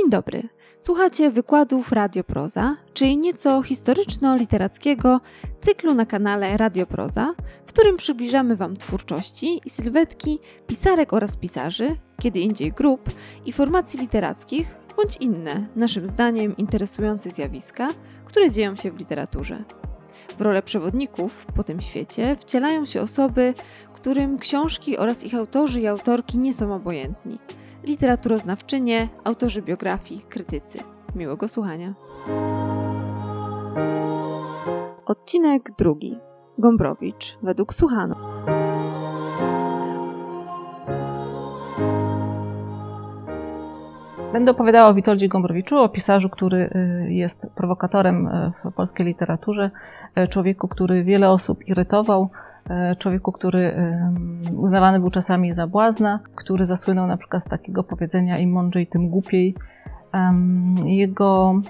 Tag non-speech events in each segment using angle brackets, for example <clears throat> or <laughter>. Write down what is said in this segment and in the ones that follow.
Dzień dobry. Słuchacie wykładów Radioproza, czyli nieco historyczno-literackiego cyklu na kanale Radioproza, w którym przybliżamy Wam twórczości i sylwetki pisarek oraz pisarzy, kiedy indziej grup i formacji literackich, bądź inne, naszym zdaniem, interesujące zjawiska, które dzieją się w literaturze. W rolę przewodników po tym świecie wcielają się osoby, którym książki oraz ich autorzy i autorki nie są obojętni – literaturoznawczynie, autorzy biografii, krytycy. Miłego słuchania. Odcinek drugi. Gombrowicz według Suchano. Będę opowiadała o Witoldzie Gombrowiczu, o pisarzu, który y, jest prowokatorem y, w polskiej literaturze, y, człowieku, który wiele osób irytował, człowieku, który uznawany był czasami za błazna, który zasłynął na przykład z takiego powiedzenia im mądrzej, tym głupiej. Jego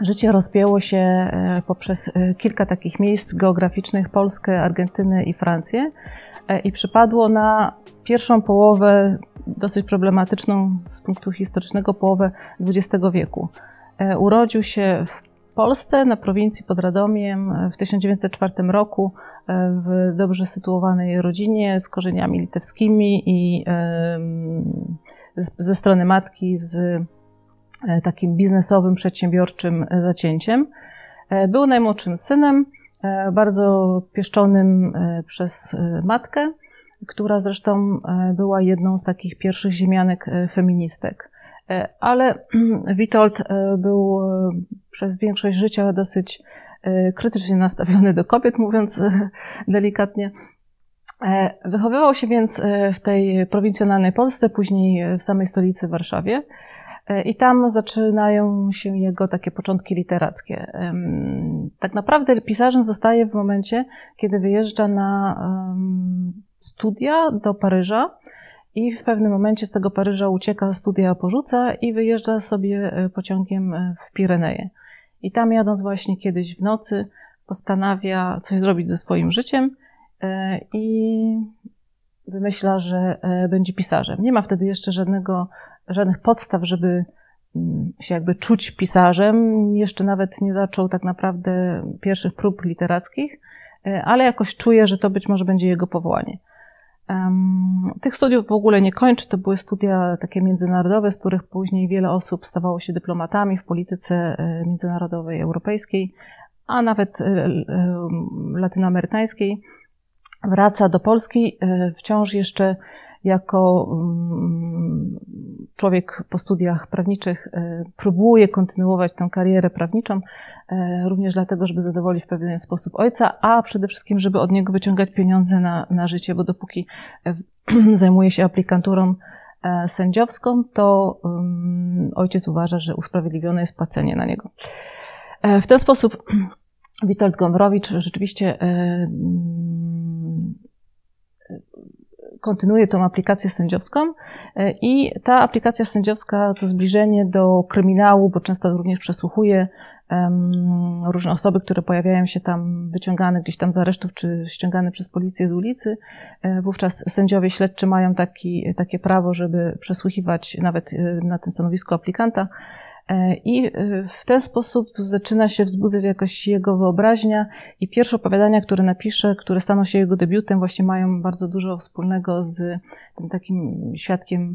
życie rozpięło się e, poprzez e, kilka takich miejsc geograficznych, Polskę, Argentynę i Francję i przypadło na pierwszą połowę, dosyć problematyczną z punktu historycznego, połowę XX wieku. Urodził się w Polsce, na prowincji pod Radomiem w 1904 roku w dobrze sytuowanej rodzinie z korzeniami litewskimi i ze strony matki z e, takim biznesowym, przedsiębiorczym zacięciem. E, był najmłodszym synem, e, bardzo pieszczonym przez matkę, która zresztą była jedną z takich pierwszych ziemianek feministek. Ale <clears throat> Witold był przez większość życia dosyć E, krytycznie nastawiony do kobiet, mówiąc e, delikatnie. E, wychowywał się więc w tej prowincjonalnej Polsce, później w samej stolicy Warszawie. I tam zaczynają się jego takie początki literackie. Tak naprawdę pisarzem zostaje w momencie, kiedy wyjeżdża na studia do Paryża i w pewnym momencie z tego Paryża ucieka, studia porzuca i wyjeżdża sobie pociągiem w Pireneje. I tam jadąc właśnie kiedyś w nocy, postanawia coś zrobić ze swoim życiem e, i wymyśla, że e, będzie pisarzem. Nie ma wtedy jeszcze żadnego, żadnych podstaw, żeby mm, się jakby czuć pisarzem. Jeszcze nawet nie zaczął tak naprawdę pierwszych prób literackich, e, ale jakoś czuje, że to być może będzie jego powołanie. Tych studiów w ogóle nie kończy. To były studia takie międzynarodowe, z których później wiele osób stawało się dyplomatami w polityce e, międzynarodowej, europejskiej, a nawet e, e, latynoamerykańskiej. Wraca do Polski, wciąż jeszcze jako mm, człowiek po studiach prawniczych e, próbuje kontynuować tę karierę prawniczą, e, również dlatego, żeby zadowolić w pewien sposób ojca, a przede wszystkim, żeby od niego wyciągać pieniądze na, na życie, bo dopóki e, <clears throat> zajmuje się aplikanturą sędziowską, to mm, ojciec uważa, że usprawiedliwione jest płacenie na niego. W ten sposób <clears throat> Witold Gombrowicz rzeczywiście kontynuuje tą aplikację sędziowską e, i ta aplikacja sędziowska to zbliżenie do kryminału, bo często również przesłuchuje różne osoby, które pojawiają się tam wyciągane gdzieś tam z aresztów, czy ściągane przez policję z ulicy. E, wówczas sędziowie śledczy mają taki, takie prawo, żeby przesłuchiwać nawet e, na tym stanowisku aplikanta. E, I e, w ten sposób zaczyna się wzbudzać jakoś jego wyobraźnia i pierwsze opowiadania, które napisze, które staną się jego debiutem, właśnie mają bardzo dużo wspólnego z tym takim świadkiem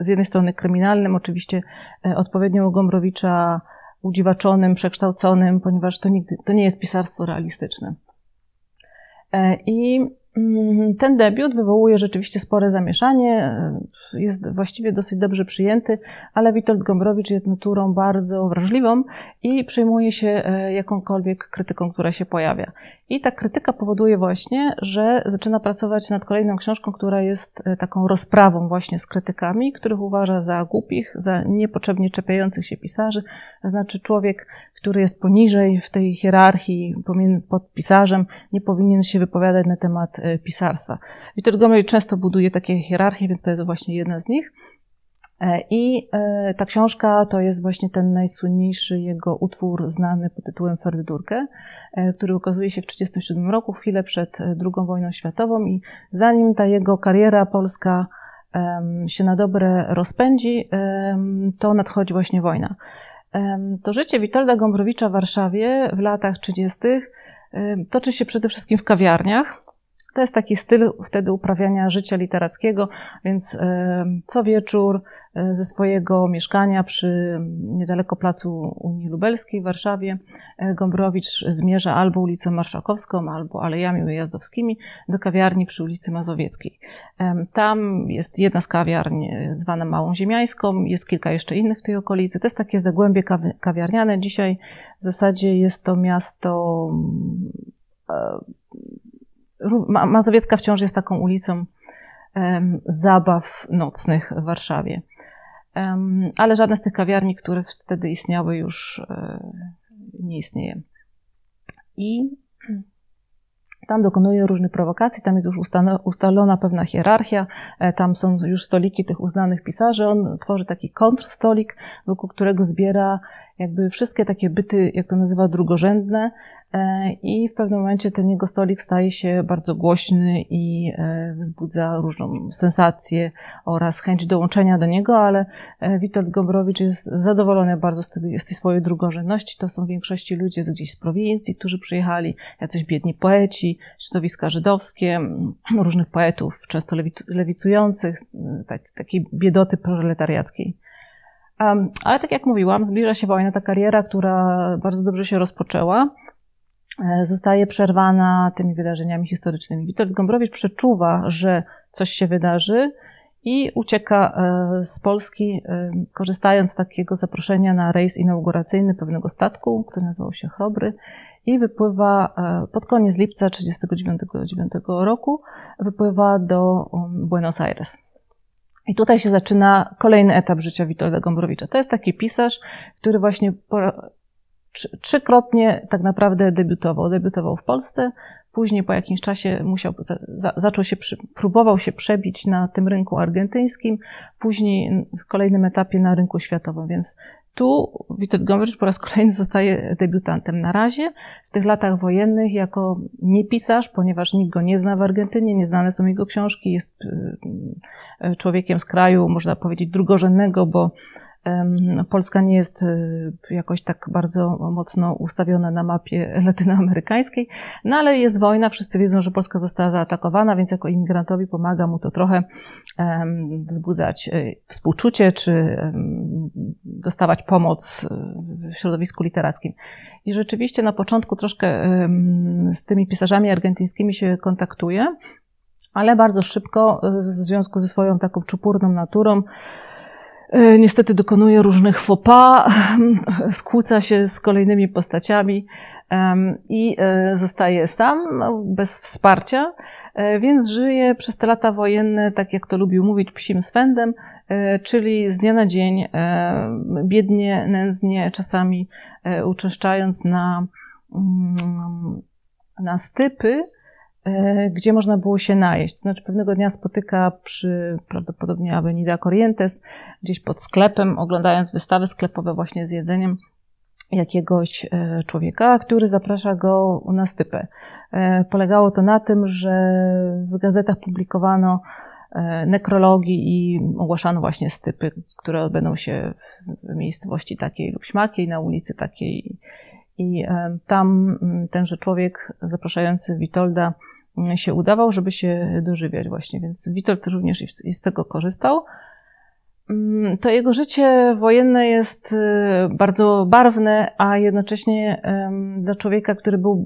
z jednej strony kryminalnym, oczywiście e, odpowiednio u Gombrowicza udziwaczonym, przekształconym, ponieważ to, nigdy, to nie jest pisarstwo realistyczne. I ten debiut wywołuje rzeczywiście spore zamieszanie, jest właściwie dosyć dobrze przyjęty, ale Witold Gombrowicz jest naturą bardzo wrażliwą i przejmuje się e, jakąkolwiek krytyką, która się pojawia. I ta krytyka powoduje właśnie, że zaczyna pracować nad kolejną książką, która jest e, taką rozprawą właśnie z krytykami, których uważa za głupich, za niepotrzebnie czepiających się pisarzy. Znaczy człowiek, który jest poniżej w tej hierarchii pod pisarzem, nie powinien się wypowiadać na temat e, pisarstwa. Witold Gombrowicz często buduje takie hierarchie, więc to jest właśnie jedna z nich. E, I e, ta książka to jest właśnie ten najsłynniejszy jego utwór znany pod tytułem Ferdydurkę, e, który ukazuje się w 1937 roku, chwilę przed II wojną światową i zanim ta jego kariera polska się na dobre rozpędzi, to nadchodzi właśnie wojna. To życie Witolda Gombrowicza w Warszawie w latach 30. toczy się przede wszystkim w kawiarniach. To jest taki styl wtedy uprawiania życia literackiego, więc co wieczór ze swojego mieszkania przy niedaleko placu Unii Lubelskiej w Warszawie e, Gombrowicz zmierza albo ulicą Marszałkowską, albo alejami ujazdowskimi do kawiarni przy ulicy Mazowieckiej. Tam jest jedna z kawiarni e, zwana Małą Ziemiańską, jest kilka jeszcze innych w tej okolicy. To jest takie zagłębie kawiarniane. Dzisiaj w zasadzie jest to miasto Mazowiecka wciąż jest taką ulicą zabaw nocnych w Warszawie. Ale żadne z tych kawiarni, które wtedy istniały, już e, nie istnieje. I <clears throat> tam dokonuje różnych prowokacji, tam jest już ustalona pewna hierarchia, e, tam są już stoliki tych uznanych pisarzy. On tworzy taki kontrstolik, wokół którego zbiera jakby wszystkie takie byty, jak to nazywa, drugorzędne, i w pewnym momencie ten jego stolik staje się bardzo głośny i e, wzbudza różną sensację oraz chęć dołączenia do niego, ale e, Witold Gombrowicz jest zadowolony bardzo z tej, z tej swojej drugorzędności. To są w większości ludzie gdzieś z prowincji, którzy przyjechali, jacyś biedni poeci, środowiska żydowskie, <clears throat> różnych poetów, często lewicujących, tak, takiej biedoty proletariackiej. Ale tak jak mówiłam, zbliża się wojna, ta kariera, która bardzo dobrze się rozpoczęła E, zostaje przerwana tymi wydarzeniami historycznymi. Witold Gombrowicz przeczuwa, że coś się wydarzy i ucieka e, z Polski, e, korzystając z takiego zaproszenia na rejs inauguracyjny pewnego statku, który nazywał się Chrobry i wypływa pod koniec lipca 1939 roku, wypływa do um, Buenos Aires. I tutaj się zaczyna kolejny etap życia Witolda Gombrowicza. To jest taki pisarz, który właśnie trzykrotnie tak naprawdę debiutował. Debiutował w Polsce, później po jakimś czasie musiał, za, zaczął się, próbował się przebić na tym rynku argentyńskim, później w kolejnym etapie na rynku światowym, więc tu Witold po raz kolejny zostaje debiutantem. Na razie w tych latach wojennych jako niepisarz, ponieważ nikt go nie zna w Argentynie, nieznane są jego książki, jest y, y, człowiekiem z kraju, można powiedzieć, drugorzędnego, bo Polska nie jest y, jakoś tak bardzo mocno ustawiona na mapie <laughs> latynoamerykańskiej, no ale jest wojna, wszyscy wiedzą, że Polska została zaatakowana, więc jako imigrantowi pomaga mu to trochę wzbudzać y, współczucie, czy dostawać pomoc y, w środowisku literackim. I rzeczywiście na początku troszkę z tymi pisarzami argentyńskimi się kontaktuje, ale bardzo szybko, w związku ze swoją taką czupurną naturą, E, niestety dokonuje różnych faux pas, <laughs> skłóca się z kolejnymi postaciami i e, zostaje sam, no, bez wsparcia, e, więc żyje przez te lata wojenne, tak jak to lubił mówić, psim swędem, czyli z dnia na dzień, biednie, nędznie, czasami uczęszczając na, mm, na stypy, E, gdzie można było się najeść. Znaczy pewnego dnia spotyka przy prawdopodobnie Avenida Corrientes, gdzieś pod sklepem, oglądając wystawy sklepowe właśnie z jedzeniem jakiegoś e, człowieka, który zaprasza go na stypę. E, polegało to na tym, że w gazetach publikowano nekrologii i ogłaszano właśnie stypy, które odbędą się w miejscowości takiej lub śmakiej, na ulicy takiej. I tam tenże człowiek zapraszający Witolda się udawał, żeby się dożywiać właśnie, więc Witold również z tego korzystał. Mm, to jego życie wojenne jest y, bardzo barwne, a jednocześnie dla człowieka, który był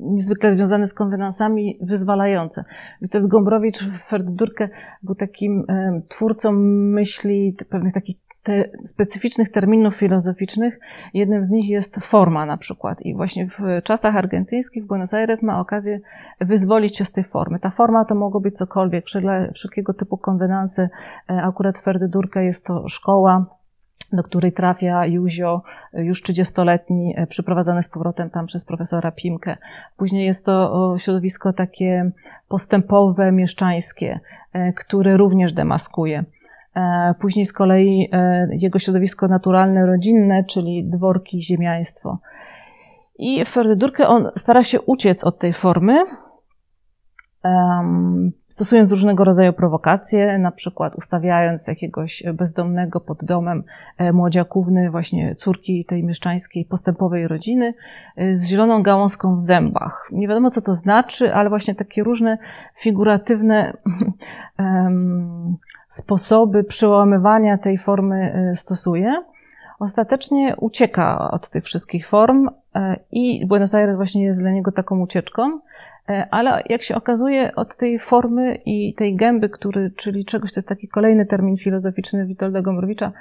niezwykle związany z konwenansami, wyzwalające. Witold Gombrowicz w Ferdydurkę był takim twórcą myśli, pewnych takich te specyficznych terminów filozoficznych. Jednym z nich jest forma na przykład. I właśnie w czasach argentyńskich Buenos Aires ma okazję wyzwolić się z tej formy. Ta forma to mogło być cokolwiek, wszelkiego typu konwenanse. E, akurat w Ferdydurka jest to szkoła, do której trafia Józio, już 30-letni, e, przyprowadzony z powrotem tam przez profesora Pimkę. Później jest to środowisko takie postępowe, mieszczańskie, e, które również demaskuje. E, później z kolei e, jego środowisko naturalne, rodzinne, czyli dworki, ziemiaństwo. I w Ferdydurkę on stara się uciec od tej formy, stosując różnego rodzaju prowokacje, na przykład ustawiając jakiegoś bezdomnego pod domem e, młodziakówny, właśnie córki tej mieszczańskiej postępowej rodziny, e, z zieloną gałązką w zębach. Nie wiadomo, co to znaczy, ale właśnie takie różne figuratywne <laughs> sposoby przełamywania tej formy e, stosuje. Ostatecznie ucieka od tych wszystkich form i Buenos Aires właśnie jest dla niego taką ucieczką. E, ale jak się okazuje, od tej formy i tej gęby, który, czyli czegoś, to jest taki kolejny termin filozoficzny Witolda Gombrowicza,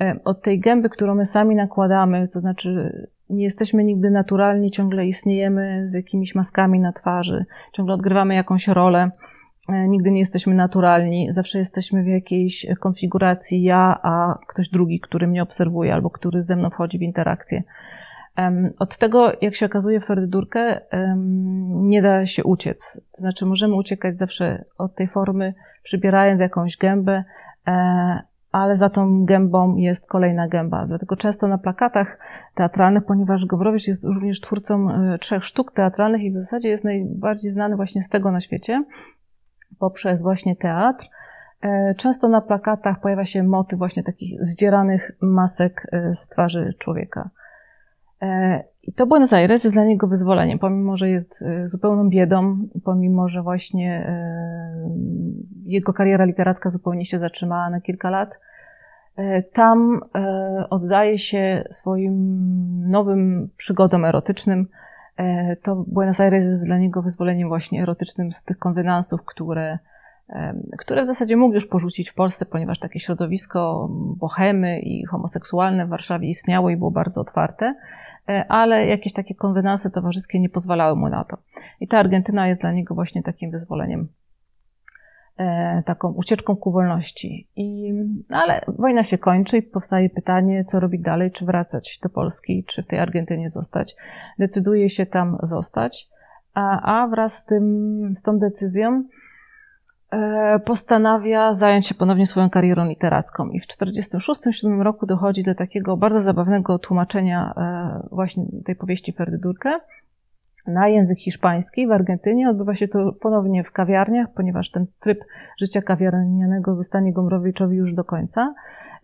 e, od tej gęby, którą my sami nakładamy, to znaczy nie jesteśmy nigdy naturalni, ciągle istniejemy z jakimiś maskami na twarzy, ciągle odgrywamy jakąś rolę, e, nigdy nie jesteśmy naturalni, zawsze jesteśmy w jakiejś konfiguracji ja, a ktoś drugi, który mnie obserwuje albo który ze mną wchodzi w interakcję. Od tego, jak się okazuje Ferdydurkę, nie da się uciec. To znaczy, możemy uciekać zawsze od tej formy, przybierając jakąś gębę, e, ale za tą gębą jest kolejna gęba. Dlatego często na plakatach teatralnych, ponieważ Gombrowicz jest również twórcą e, trzech sztuk teatralnych i w zasadzie jest najbardziej znany właśnie z tego na świecie, poprzez właśnie teatr. E, często na plakatach pojawia się motyw właśnie takich zdzieranych masek z twarzy człowieka. E, I to Buenos Aires jest dla niego wyzwoleniem, pomimo, że jest e, zupełną biedą, pomimo, że właśnie e, jego kariera literacka zupełnie się zatrzymała na kilka lat. Tam oddaje się swoim nowym przygodom erotycznym. To Buenos Aires jest dla niego wyzwoleniem właśnie erotycznym z tych konwenansów, które, które w zasadzie mógł już porzucić w Polsce, ponieważ takie środowisko bohemy i homoseksualne w Warszawie istniało i było bardzo otwarte. E, ale jakieś takie konwenanse towarzyskie nie pozwalały mu na to. I ta Argentyna jest dla niego właśnie takim wyzwoleniem, e, taką ucieczką ku wolności. I, ale wojna się kończy i powstaje pytanie, co robić dalej, czy wracać do Polski, czy w tej Argentynie zostać. Decyduje się tam zostać, a, a wraz z, tym, z tą decyzją postanawia zająć się ponownie swoją karierą literacką. I w 1946-1947 roku dochodzi do takiego bardzo zabawnego tłumaczenia e, właśnie tej powieści Ferdydurkę na język hiszpański w Argentynie. Odbywa się to ponownie w kawiarniach, ponieważ ten tryb życia kawiarnianego zostanie Gombrowiczowi już do końca.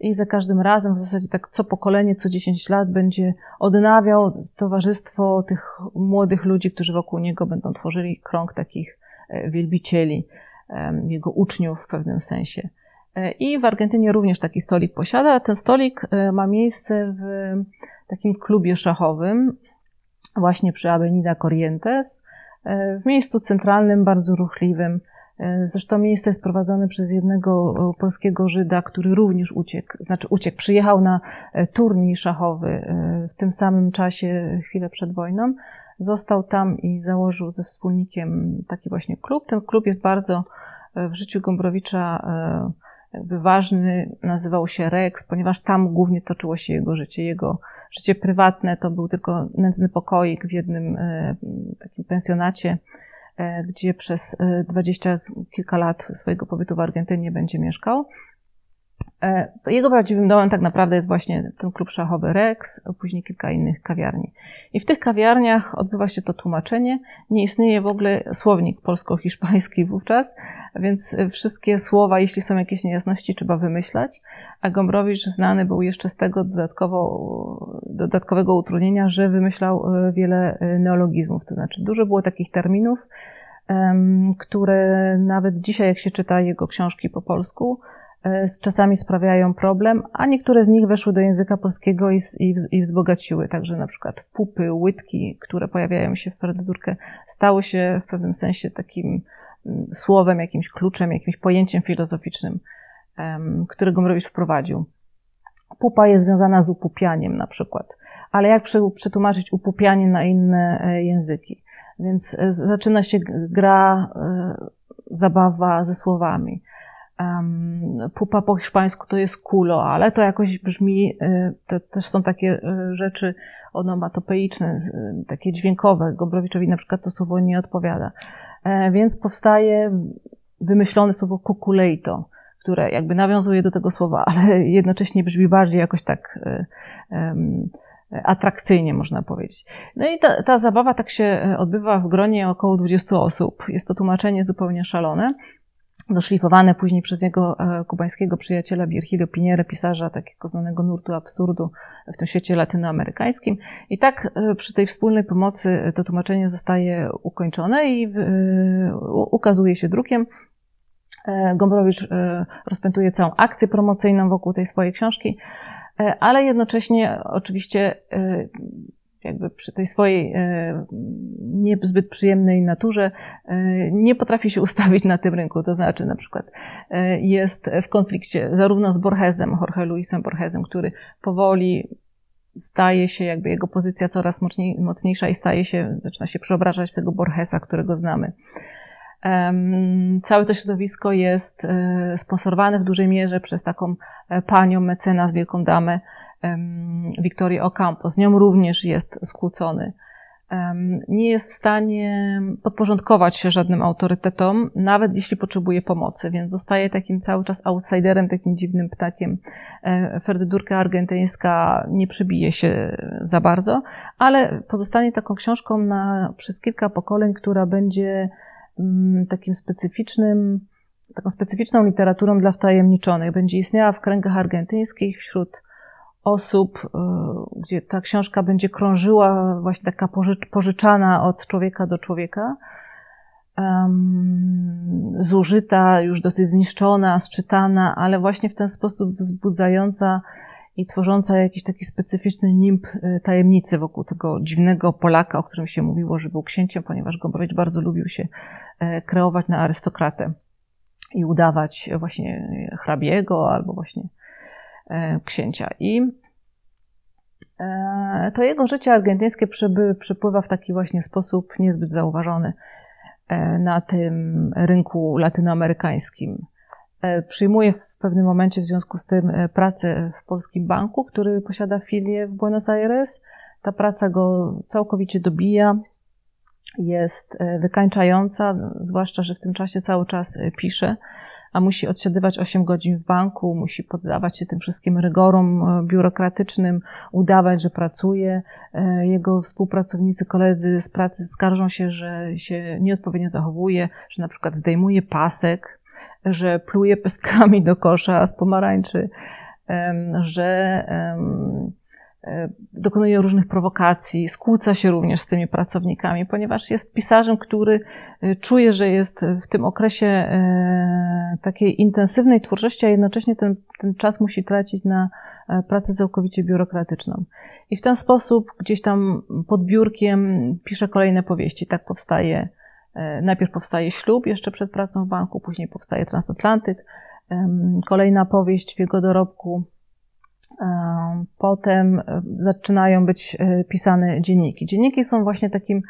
I za każdym razem, w zasadzie tak co pokolenie, co 10 lat będzie odnawiał towarzystwo tych młodych ludzi, którzy wokół niego będą tworzyli krąg takich e, wielbicieli jego uczniów w pewnym sensie. E, I w Argentynie również taki stolik posiada. Ten stolik e, ma miejsce w takim klubie szachowym, właśnie przy Avenida Corrientes, e, w miejscu centralnym, bardzo ruchliwym. Zresztą miejsce jest prowadzone przez jednego polskiego Żyda, który również uciekł, znaczy uciekł, przyjechał na turniej szachowy w tym samym czasie, chwilę przed wojną. Został tam i założył ze wspólnikiem taki właśnie klub. Ten klub jest bardzo e, w życiu Gombrowicza e, jakby ważny, nazywał się Rex, ponieważ tam głównie toczyło się jego życie. Jego życie prywatne to był tylko nędzny pokoik w jednym e, takim pensjonacie, gdzie przez dwadzieścia kilka lat swojego pobytu w Argentynie będzie mieszkał. E, jego prawdziwym domem tak naprawdę jest właśnie ten klub szachowy Rex, później kilka innych kawiarni. I w tych kawiarniach odbywa się to tłumaczenie. Nie istnieje w ogóle słownik polsko-hiszpański wówczas, więc wszystkie słowa, jeśli są jakieś niejasności, trzeba wymyślać. A Gombrowicz znany był jeszcze z tego dodatkowo, dodatkowego utrudnienia, że wymyślał e, wiele e, neologizmów. To znaczy dużo było takich terminów, które nawet dzisiaj, jak się czyta jego książki po polsku, czasami sprawiają problem, a niektóre z nich weszły do języka polskiego i, i, i wzbogaciły. Także na przykład pupy, łydki, które pojawiają się w Ferdydurkę, stały się w pewnym sensie takim mm, słowem, jakimś kluczem, jakimś pojęciem filozoficznym, um, które Gombrowicz wprowadził. Pupa jest związana z upupianiem na przykład. Ale jak przetłumaczyć upupianie na inne e, języki? Więc e, zaczyna się gra, zabawa ze słowami pupa po hiszpańsku to jest kulo, ale to jakoś brzmi, y, to też są takie y, rzeczy onomatopeiczne, y, takie dźwiękowe. Gombrowiczowi na przykład to słowo nie odpowiada. E, więc powstaje wymyślone słowo kukulejto, które jakby nawiązuje do tego słowa, <laughs> ale jednocześnie brzmi bardziej jakoś tak atrakcyjnie, można powiedzieć. No i ta, ta zabawa tak się odbywa w gronie około 20 osób. Jest to tłumaczenie zupełnie szalone doszlifowane później przez jego e, kubańskiego przyjaciela Virgilio Pinierę, pisarza takiego znanego nurtu absurdu w tym świecie latynoamerykańskim. I tak e, przy tej wspólnej pomocy to tłumaczenie zostaje ukończone i e, ukazuje się drukiem. Gombrowicz rozpętuje całą akcję promocyjną wokół tej swojej książki, ale jednocześnie oczywiście jakby przy tej swojej e, niezbyt przyjemnej naturze e, nie potrafi się <laughs> ustawić na tym rynku. To znaczy, na przykład, e, jest w konflikcie zarówno z Borgesem, Jorge Luisem Borgesem, który powoli staje się, jakby jego pozycja coraz mocniejsza i staje się, zaczyna się przeobrażać w tego Borgesa, którego znamy. Całe to środowisko jest sponsorowane w dużej mierze przez taką panią mecenas, wielką damę, Wiktorię Ocampo. Z nią również jest skłócony. Nie jest w stanie podporządkować się żadnym autorytetom, nawet jeśli potrzebuje pomocy, więc zostaje takim cały czas outsiderem, takim dziwnym ptakiem. E, Ferdydurka argentyńska nie przybije się za bardzo, ale pozostanie taką książką na, przez kilka pokoleń, która będzie mm, takim specyficznym, taką specyficzną literaturą dla wtajemniczonych. Będzie istniała w kręgach argentyńskich wśród osób, y, gdzie ta książka będzie krążyła, właśnie taka pożyczana od człowieka do człowieka, zużyta, już dosyć zniszczona, sczytana, ale właśnie w ten sposób wzbudzająca i tworząca jakiś taki specyficzny nimb y, tajemnicy wokół tego dziwnego Polaka, o którym się mówiło, że był księciem, ponieważ Gombrowicz bardzo lubił się e, kreować na arystokratę i udawać właśnie hrabiego albo właśnie księcia. I e, to jego życie argentyńskie przepływa w taki właśnie sposób niezbyt zauważony e, na tym rynku latynoamerykańskim. Przyjmuje w pewnym momencie w związku z tym pracę w polskim banku, który posiada filię w Buenos Aires. Ta praca go całkowicie dobija, jest wykańczająca, zwłaszcza, że w tym czasie cały czas pisze a musi odsiadywać 8 godzin w banku, musi poddawać się tym wszystkim rygorom e, biurokratycznym, udawać, że pracuje. E, jego współpracownicy, koledzy z pracy skarżą się, że się nieodpowiednio zachowuje, że na przykład zdejmuje pasek, że pluje pestkami do kosza z pomarańczy, że dokonuje różnych prowokacji, skłóca się również z tymi pracownikami, ponieważ jest pisarzem, który e, czuje, że jest w tym okresie e, takiej intensywnej twórczości, a jednocześnie ten, ten czas musi tracić na pracę całkowicie biurokratyczną. I w ten sposób gdzieś tam pod biurkiem pisze kolejne powieści. Tak powstaje, najpierw powstaje ślub jeszcze przed pracą w banku, później powstaje Transatlantyk, kolejna powieść w jego dorobku Potem zaczynają być e, pisane dzienniki. Dzienniki są właśnie takim,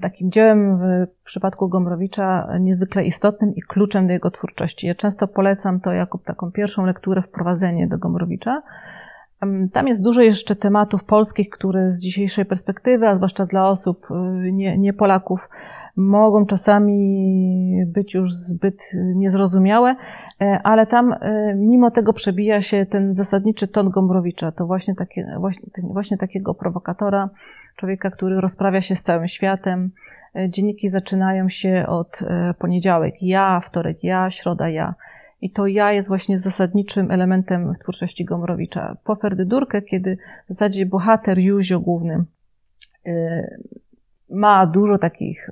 takim dziełem w przypadku Gombrowicza niezwykle istotnym i kluczem do jego twórczości. Ja często polecam to jako taką pierwszą lekturę, wprowadzenie do Gombrowicza. Tam jest dużo jeszcze tematów polskich, które z dzisiejszej perspektywy, a zwłaszcza dla osób e, nie, nie Polaków, mogą czasami być już zbyt niezrozumiałe, e, ale tam e, mimo tego przebija się ten zasadniczy ton Gombrowicza. To właśnie, takie, właśnie, właśnie takiego prowokatora, człowieka, który rozprawia się z całym światem. E, dzienniki zaczynają się od poniedziałek ja, wtorek ja, środa ja. I to ja jest właśnie zasadniczym elementem w twórczości Gombrowicza. Po Ferdydurkę, kiedy w zasadzie bohater Józio główny ma dużo takich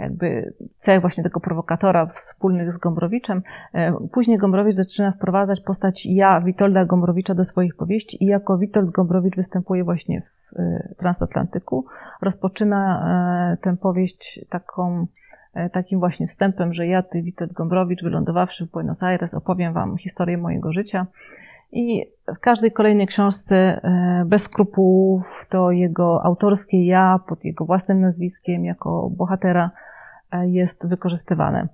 jakby cech właśnie tego prowokatora wspólnych z Gombrowiczem. E, później Gombrowicz zaczyna wprowadzać postać ja, Witolda Gombrowicza do swoich powieści i jako Witold Gombrowicz występuje właśnie w e, Transatlantyku. Rozpoczyna e, tę powieść taką, takim właśnie wstępem, że ja, ty, Witold Gombrowicz, wylądowawszy w Buenos Aires, opowiem wam historię mojego życia. I w każdej kolejnej książce bez skrupułów to jego autorskie ja pod jego własnym nazwiskiem jako bohatera jest wykorzystywane.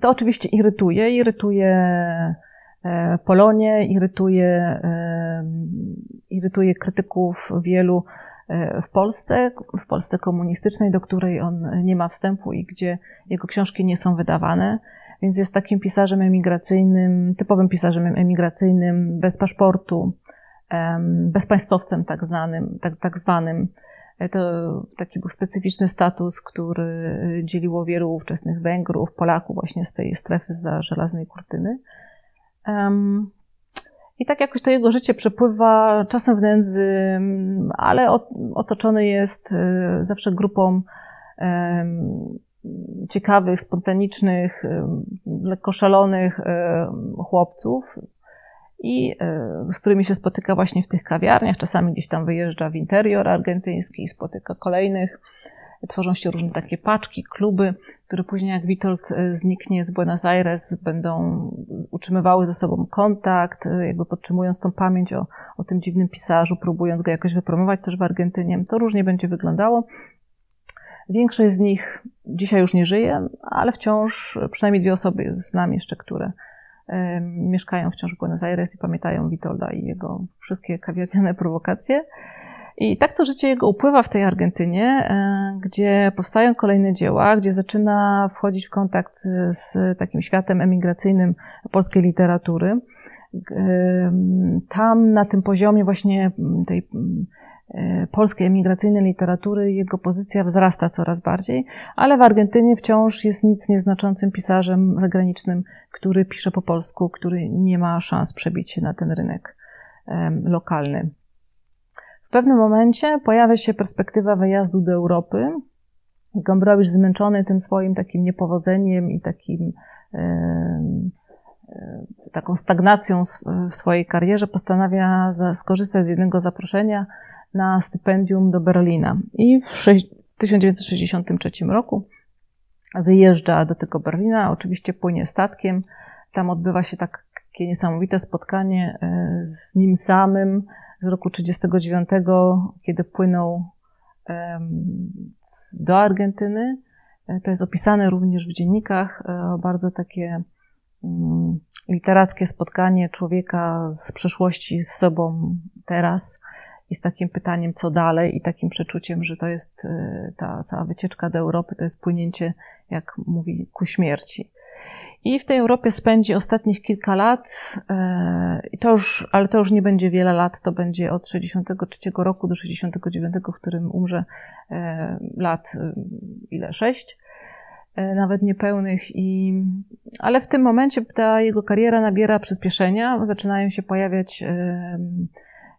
To oczywiście irytuje, irytuje e, Polonię, irytuje, irytuje krytyków wielu e, w Polsce, w Polsce komunistycznej, do której on nie ma wstępu i gdzie jego książki nie są wydawane, więc jest takim pisarzem emigracyjnym, typowym pisarzem emigracyjnym, bez paszportu, bezpaństwowcem tak, znanym, tak, tak zwanym. To taki był specyficzny status, który dzieliło wielu ówczesnych Węgrów, Polaków właśnie z tej strefy za żelaznej kurtyny. I tak jakoś to jego życie przepływa czasem w nędzy, ale otoczony jest e, zawsze grupą ciekawych, spontanicznych, lekko szalonych chłopców, i e, z którymi się spotyka właśnie w tych kawiarniach. Czasami gdzieś tam wyjeżdża w interior argentyński i spotyka kolejnych. Tworzą się różne takie paczki, kluby, które później jak Witold e, zniknie z Buenos Aires, będą utrzymywały ze sobą kontakt, e, jakby podtrzymując tą pamięć o, o tym dziwnym pisarzu, próbując go jakoś wypromować też w Argentynie. To różnie będzie wyglądało. Większość z nich dzisiaj już nie żyje, ale wciąż przynajmniej dwie osoby znam jeszcze, które mieszkają wciąż w Buenos Aires i pamiętają Witolda i jego wszystkie kawiarniane prowokacje. I tak to życie jego upływa w tej Argentynie, e, gdzie powstają kolejne dzieła, gdzie zaczyna wchodzić w kontakt z takim światem emigracyjnym polskiej literatury. Tam na tym poziomie właśnie tej polskiej emigracyjnej literatury jego pozycja wzrasta coraz bardziej, ale w Argentynie wciąż jest nic nieznaczącym pisarzem zagranicznym, który pisze po polsku, który nie ma szans przebić się na ten rynek lokalny. W pewnym momencie pojawia się perspektywa wyjazdu do Europy. Gombrowicz zmęczony tym swoim takim niepowodzeniem i takim e, taką stagnacją w swojej karierze postanawia skorzystać z jednego zaproszenia na stypendium do Berlina. I w 1963 roku wyjeżdża do tego Berlina, oczywiście płynie statkiem. Tam odbywa się takie niesamowite spotkanie e, z nim samym z roku 1939, kiedy płynął do Argentyny. E, to jest opisane również w dziennikach, e, bardzo takie mm, literackie spotkanie człowieka z przeszłości z sobą teraz i z takim pytaniem, co dalej, i takim przeczuciem, że to jest e, ta cała wycieczka do Europy, to jest płynięcie, jak mówi, ku śmierci. I w tej Europie spędzi ostatnich kilka lat, i to już, ale to już nie będzie wiele lat, to będzie od 63 roku do 69, w którym umrze e, lat ile? Sześć? Nawet niepełnych, i, ale w tym momencie ta jego kariera nabiera przyspieszenia, zaczynają się pojawiać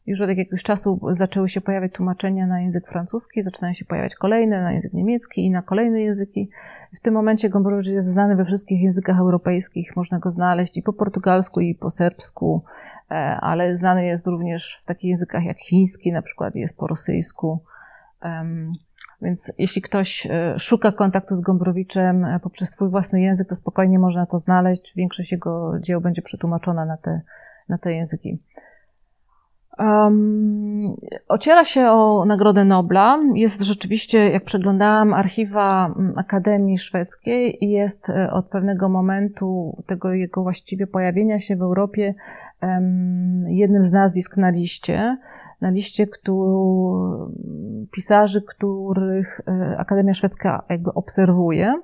już od jakiegoś czasu zaczęły się pojawiać tłumaczenia na język francuski, zaczynają się pojawiać kolejne na język niemiecki i na kolejne języki. W tym momencie Gombrowicz jest znany we wszystkich językach europejskich, można go znaleźć i po portugalsku, i po serbsku, e, ale znany jest również w takich językach jak chiński, na przykład jest po rosyjsku. Więc jeśli ktoś e, szuka kontaktu z Gombrowiczem e, poprzez swój własny język, to spokojnie można to znaleźć. Większość jego dzieł będzie przetłumaczona na te, na te języki. Um, ociera się o Nagrodę Nobla. Jest rzeczywiście, jak przeglądałam archiwa mm, Akademii Szwedzkiej, jest e, od pewnego momentu tego jego właściwie pojawienia się w Europie um, jednym z nazwisk na liście. Na liście kto, pisarzy, których e, Akademia Szwedzka jakby obserwuje.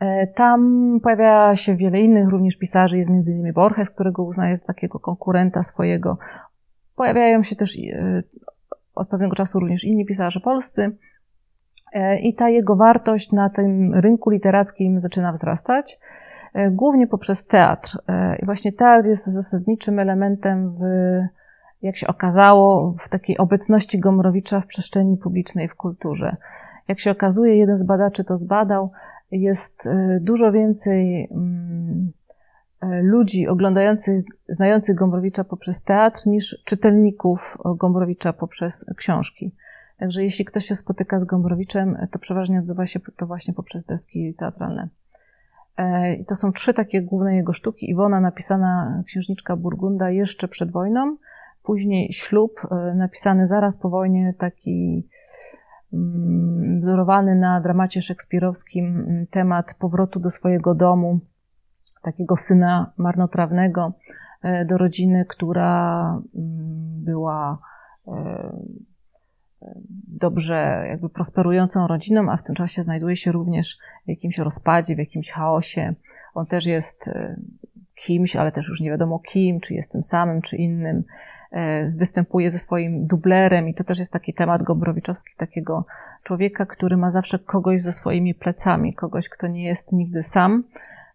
E, tam pojawia się wiele innych również pisarzy, jest między innymi Borges, którego uznaje za takiego konkurenta swojego. Pojawiają się też e, od pewnego czasu również inni pisarze polscy. E, I ta jego wartość na tym rynku literackim zaczyna wzrastać, e, głównie poprzez teatr. I właśnie teatr jest zasadniczym elementem w, jak się okazało, w takiej obecności Gomrowicza w przestrzeni publicznej, w kulturze. Jak się okazuje, jeden z badaczy to zbadał, jest dużo więcej mm, ludzi oglądających, znających Gombrowicza poprzez teatr, niż czytelników Gombrowicza poprzez książki. Także jeśli ktoś się spotyka z Gombrowiczem, to przeważnie odbywa się to właśnie poprzez deski teatralne. E, I to są trzy takie główne jego sztuki. Iwona, napisana księżniczka Burgunda jeszcze przed wojną, później Ślub, e, napisany zaraz po wojnie, taki mm, wzorowany na dramacie szekspirowskim mm, temat powrotu do swojego domu, takiego syna marnotrawnego e, do rodziny, która mm, była e, e, dobrze jakby prosperującą rodziną, a w tym czasie znajduje się również w jakimś rozpadzie, w jakimś chaosie. On też jest kimś, ale też już nie wiadomo kim, czy jest tym samym, czy innym. występuje ze swoim dublerem i to też jest taki temat Gombrowiczowski, takiego człowieka, który ma zawsze kogoś ze swoimi plecami, kogoś, kto nie jest nigdy sam,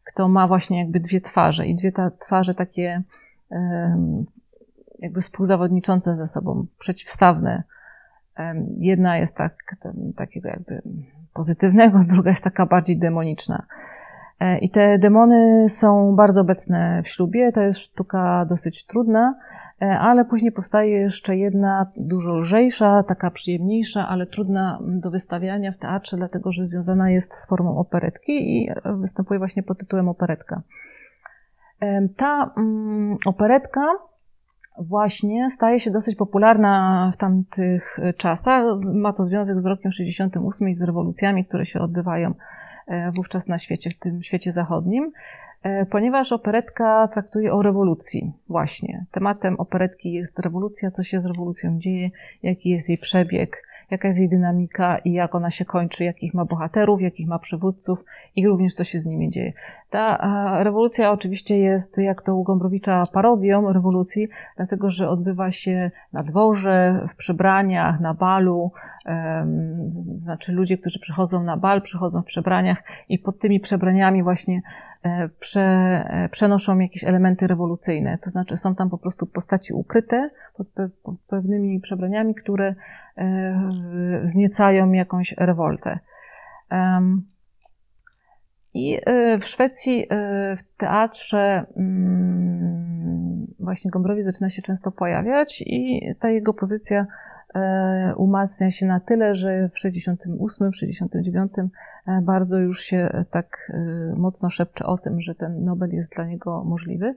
kto ma właśnie jakby dwie twarze i dwie ta twarze takie jakby współzawodniczące ze sobą, przeciwstawne. Jedna jest tak, takiego jakby pozytywnego, <laughs> druga jest taka bardziej demoniczna. E, I te demony są bardzo obecne w ślubie. To jest sztuka dosyć trudna, ale później powstaje jeszcze jedna dużo lżejsza, taka przyjemniejsza, ale trudna do wystawiania w teatrze, dlatego że związana jest z formą operetki i występuje właśnie pod tytułem operetka. Ta mm, operetka właśnie staje się dosyć popularna w tamtych czasach. Ma to związek z rokiem 68 i z rewolucjami, które się odbywają e, wówczas na świecie, w tym świecie zachodnim, e, ponieważ operetka traktuje o rewolucji właśnie. Tematem operetki jest rewolucja, co się z rewolucją dzieje, jaki jest jej przebieg, jaka jest jej dynamika i jak ona się kończy, jakich ma bohaterów, jakich ma przywódców i również co się z nimi dzieje. Ta rewolucja oczywiście jest, jak to u Gombrowicza, parodią rewolucji, dlatego że odbywa się na dworze, w przebraniach, na balu, znaczy ludzie, którzy przychodzą na bal, przychodzą w przebraniach i pod tymi przebraniami właśnie e, prze, e, przenoszą jakieś elementy rewolucyjne. To znaczy są tam po prostu postaci ukryte pod, pe, pod pewnymi przebraniami, które e, wzniecają jakąś rewoltę. I w Szwecji w teatrze mm, właśnie Gombrowicz zaczyna się często pojawiać i ta jego pozycja E, umacnia się na tyle, że w 68, w 69 e, bardzo już się e, tak mocno szepcze o tym, że ten Nobel jest dla niego możliwy,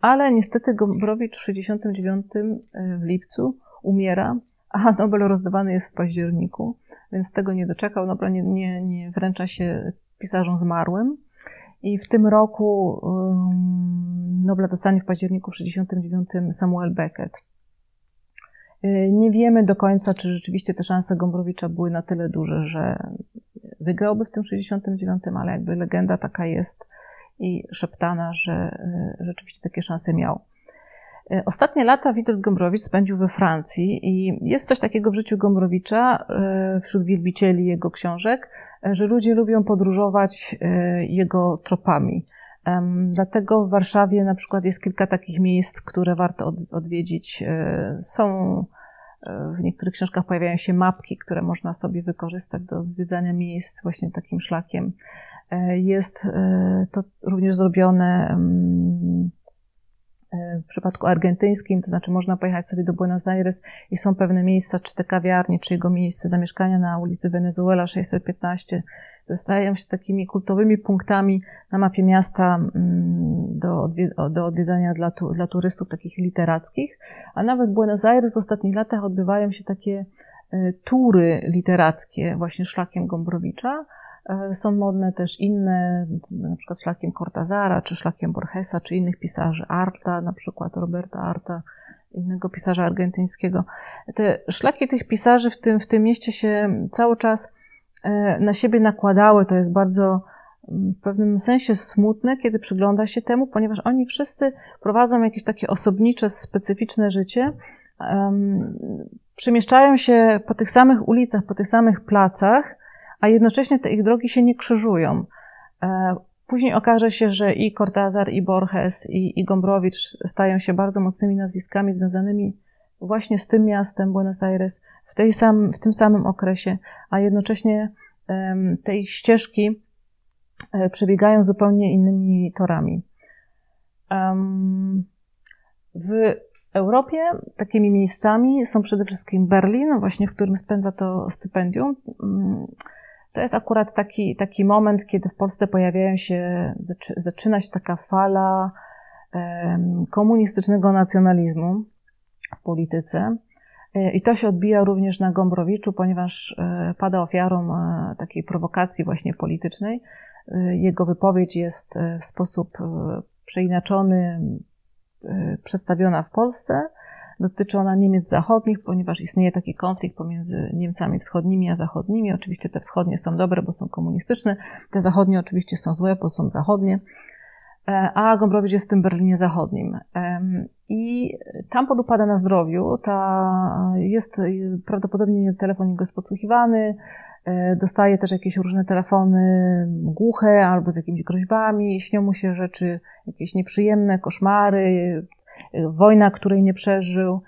ale niestety Gombrowicz w 69 w lipcu umiera, a Nobel rozdawany jest w październiku, więc tego nie doczekał. Nobel nie, nie, nie wręcza się pisarzom zmarłym. I w tym roku um, Nobla dostanie w październiku w 69 Samuel Beckett. Y, nie wiemy do końca, czy rzeczywiście te szanse Gombrowicza były na tyle duże, że wygrałby w tym 69, ale jakby legenda taka jest i szeptana, że y, rzeczywiście takie szanse miał. Y, ostatnie lata Witold Gombrowicz spędził we Francji i jest coś takiego w życiu Gombrowicza wśród wielbicieli jego książek, że ludzie lubią podróżować jego tropami. Dlatego w Warszawie na przykład jest kilka takich miejsc, które warto odwiedzić. E, są e, w niektórych książkach pojawiają się mapki, które można sobie wykorzystać do zwiedzania miejsc właśnie takim szlakiem. E, jest to również zrobione w przypadku argentyńskim, to znaczy można pojechać sobie do Buenos Aires i są pewne miejsca, czy te kawiarnie, czy jego miejsce zamieszkania na ulicy Venezuela 615, stają się takimi kultowymi punktami na mapie miasta mm, do, do odwiedzania dla, tu, dla turystów takich literackich, a nawet w Buenos Aires w ostatnich latach odbywają się takie e, tury literackie właśnie szlakiem Gombrowicza. E, są modne też inne, na przykład szlakiem Cortazara, czy szlakiem Borgesa, czy innych pisarzy, Arta, na przykład Roberta Arta, innego pisarza argentyńskiego. Te szlaki tych pisarzy w tym, w tym mieście się cały czas na siebie nakładały, to jest bardzo mm, w pewnym sensie smutne, kiedy przygląda się temu, ponieważ oni wszyscy prowadzą jakieś takie osobnicze, specyficzne życie, przemieszczają się po tych samych ulicach, po tych samych placach, a jednocześnie te ich drogi się nie krzyżują. E, później okaże się, że i Cortázar, i Borges, i, i Gombrowicz stają się bardzo mocnymi nazwiskami związanymi właśnie z tym miastem Buenos Aires w, tej sam, w tym samym okresie, a jednocześnie te ich ścieżki e, przebiegają zupełnie innymi torami. W Europie takimi miejscami są przede wszystkim Berlin, właśnie w którym spędza to stypendium. To jest akurat taki, taki moment, kiedy w Polsce pojawiają się, zaczyna się taka fala komunistycznego nacjonalizmu w polityce. E, I to się odbija również na Gombrowiczu, ponieważ e, pada ofiarą e, takiej prowokacji właśnie politycznej. Jego wypowiedź jest w sposób przeinaczony przedstawiona w Polsce. Dotyczy ona Niemiec zachodnich, ponieważ istnieje taki konflikt pomiędzy Niemcami wschodnimi a zachodnimi. Oczywiście te wschodnie są dobre, bo są komunistyczne, te zachodnie oczywiście są złe, bo są zachodnie. A Gombrowicz jest w tym Berlinie Zachodnim. I tam podupada na zdrowiu, ta jest prawdopodobnie telefon jego jest podsłuchiwany, dostaje też jakieś różne telefony głuche albo z jakimiś groźbami, śnią mu się rzeczy jakieś nieprzyjemne, koszmary, wojna, której nie przeżył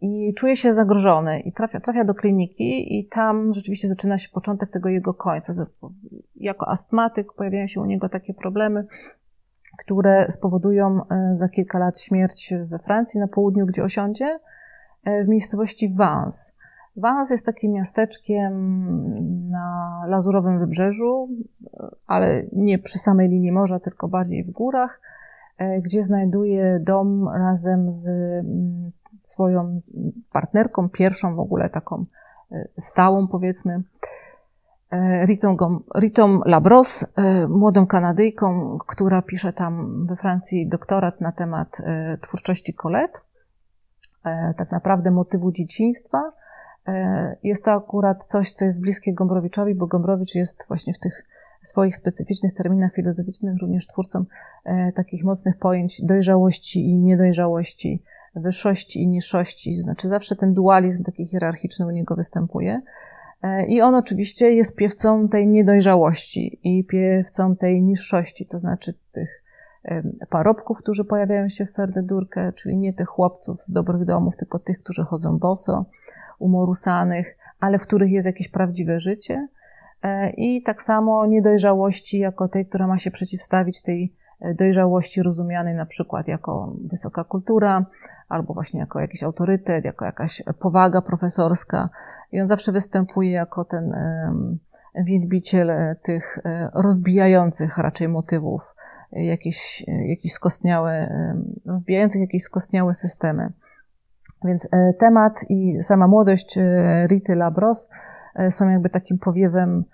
i czuje się zagrożony i trafia, trafia do kliniki i tam rzeczywiście zaczyna się początek tego jego końca. Jako astmatyk pojawiają się u niego takie problemy, które spowodują e, za kilka lat śmierć we Francji, na południu, gdzie osiądzie, e, w miejscowości Vence. Vence jest takim miasteczkiem na lazurowym wybrzeżu, e, ale nie przy samej linii morza, tylko bardziej w górach, gdzie znajduje dom razem z mm, swoją partnerką, pierwszą w ogóle taką e, stałą, powiedzmy, e, Ritą, Labros, e, młodą Kanadyjką, która pisze tam we Francji doktorat na temat twórczości Colette, tak naprawdę motywu dzieciństwa. Jest to akurat coś, co jest bliskie Gombrowiczowi, bo Gombrowicz jest właśnie w tych swoich specyficznych terminach filozoficznych również twórcą takich mocnych pojęć dojrzałości i niedojrzałości, wyższości i niższości, znaczy zawsze ten dualizm taki hierarchiczny u niego występuje. E, I on oczywiście jest piewcą tej niedojrzałości i piewcą tej niższości, to znaczy tych parobków, którzy pojawiają się w Ferdedurkę, czyli nie tych chłopców z dobrych domów, tylko tych, którzy chodzą boso, umorusanych, ale w których jest jakieś prawdziwe życie. E, I tak samo niedojrzałości jako tej, która ma się przeciwstawić tej dojrzałości rozumianej na przykład jako wysoka kultura, albo właśnie jako jakiś autorytet, jako jakaś powaga profesorska. I on zawsze występuje jako ten wielbiciel e, tych e, rozbijających raczej motywów, jakieś, jakieś skostniałe, rozbijających jakieś skostniałe systemy. Więc e, temat i sama młodość Rity Labros są jakby takim powiewem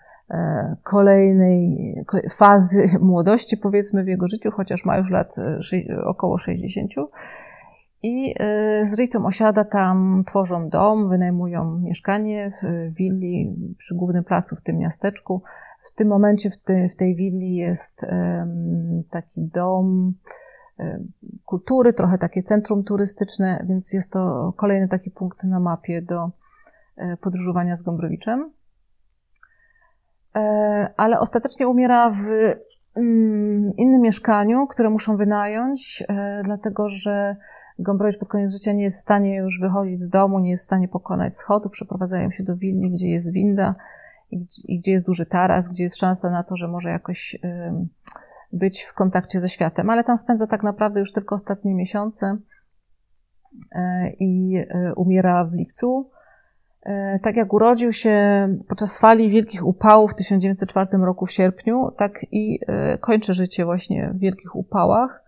kolejnej fazy <laughs> młodości, powiedzmy, w jego życiu, chociaż ma już lat około 60. I y, z Ritą osiada tam, tworzą dom, wynajmują mieszkanie w willi przy głównym placu w tym miasteczku. W tym momencie w, tej willi jest taki dom kultury, trochę takie centrum turystyczne, więc jest to kolejny taki punkt na mapie do e, podróżowania z Gombrowiczem. E, ale ostatecznie umiera w mm, innym mieszkaniu, które muszą wynająć, e, dlatego że Gombrowicz pod koniec życia nie jest w stanie już wychodzić z domu, nie jest w stanie pokonać schodu, przeprowadzają się do willi, gdzie jest winda i, gdzie jest duży taras, gdzie jest szansa na to, że może jakoś y, być w kontakcie ze światem, ale tam spędza tak naprawdę już tylko ostatnie miesiące i umiera w lipcu. E, tak jak urodził się podczas fali wielkich upałów w 1904 roku w sierpniu, tak i kończy życie właśnie w wielkich upałach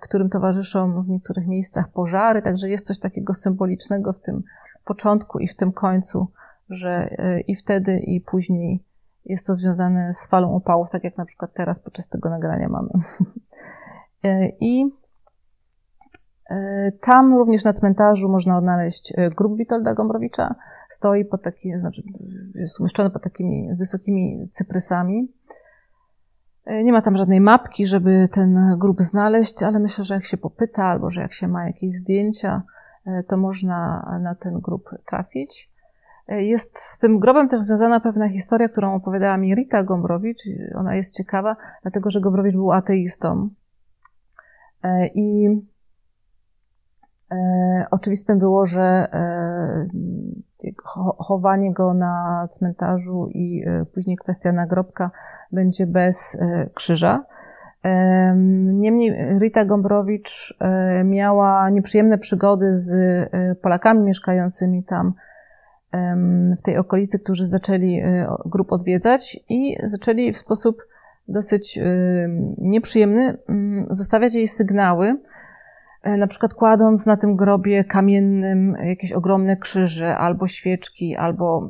którym towarzyszą w niektórych miejscach pożary, także jest coś takiego symbolicznego w tym początku i w tym końcu, że e, i wtedy, i później jest to związane z falą upałów, tak jak na przykład teraz podczas tego nagrania mamy. <laughs> E, I e, tam również na cmentarzu można odnaleźć grób Witolda Gombrowicza. Stoi pod taki, znaczy jest umieszczony pod takimi wysokimi cyprysami. E, nie ma tam żadnej mapki, żeby ten grób znaleźć, ale myślę, że jak się popyta albo że jak się ma jakieś zdjęcia, e, to można na ten grób trafić. E, jest z tym grobem też związana pewna historia, którą opowiadała mi Rita Gombrowicz. Ona jest ciekawa, dlatego że Gombrowicz był ateistą. I oczywistym było, że chowanie go na cmentarzu i później kwestia nagrobka będzie bez e, krzyża. Niemniej Rita Gombrowicz e, miała nieprzyjemne przygody z e, Polakami mieszkającymi tam w tej okolicy, którzy zaczęli grup odwiedzać i zaczęli w sposób dosyć nieprzyjemny mm, zostawiać jej sygnały, na przykład kładąc na tym grobie kamiennym jakieś ogromne krzyże, albo świeczki, albo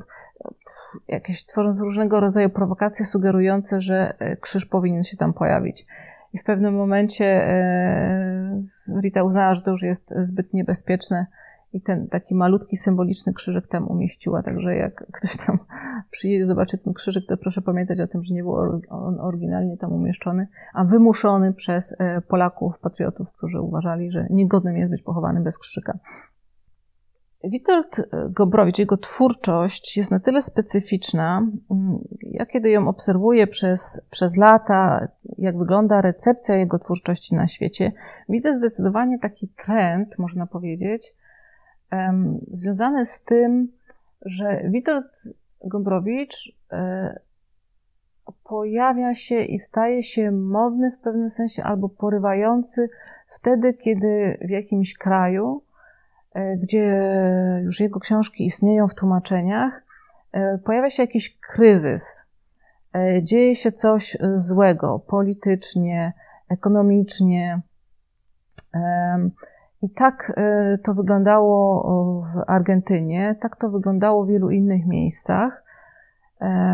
jakieś tworząc różnego rodzaju prowokacje sugerujące, że e, krzyż powinien się tam pojawić. I w pewnym momencie e, Rita uznała, że to już jest zbyt niebezpieczne i ten taki malutki, symboliczny krzyżyk tam umieściła. Także jak ktoś tam <laughs> przyjedzie, zobaczy ten krzyżyk, to proszę pamiętać o tym, że nie był on oryginalnie tam umieszczony, a wymuszony przez e, Polaków, patriotów, którzy uważali, że niegodnym jest być pochowany bez krzyżyka. Witold Gombrowicz, jego twórczość jest na tyle specyficzna. Mm, ja kiedy ją obserwuję przez, przez lata, jak wygląda recepcja jego twórczości na świecie, widzę zdecydowanie taki trend, można powiedzieć, związany z tym, że Witold Gombrowicz e, pojawia się i staje się modny w pewnym sensie albo porywający wtedy, kiedy w jakimś kraju, e, gdzie już jego książki istnieją w tłumaczeniach, e, pojawia się jakiś kryzys, dzieje się coś złego politycznie, ekonomicznie. I tak e, to wyglądało w Argentynie, tak to wyglądało w wielu innych miejscach.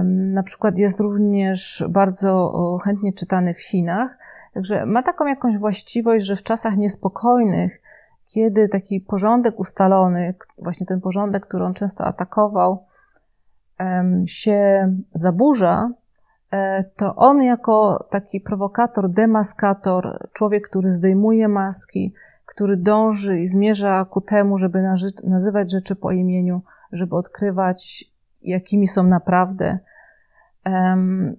Na przykład jest również bardzo chętnie czytany w Chinach. Także ma taką jakąś właściwość, że w czasach niespokojnych, kiedy taki porządek ustalony, właśnie ten porządek, który on często atakował, się zaburza, e, to on jako taki prowokator, demaskator, człowiek, który zdejmuje maski, który dąży i zmierza ku temu, żeby nazywać rzeczy po imieniu, żeby odkrywać, jakimi są naprawdę,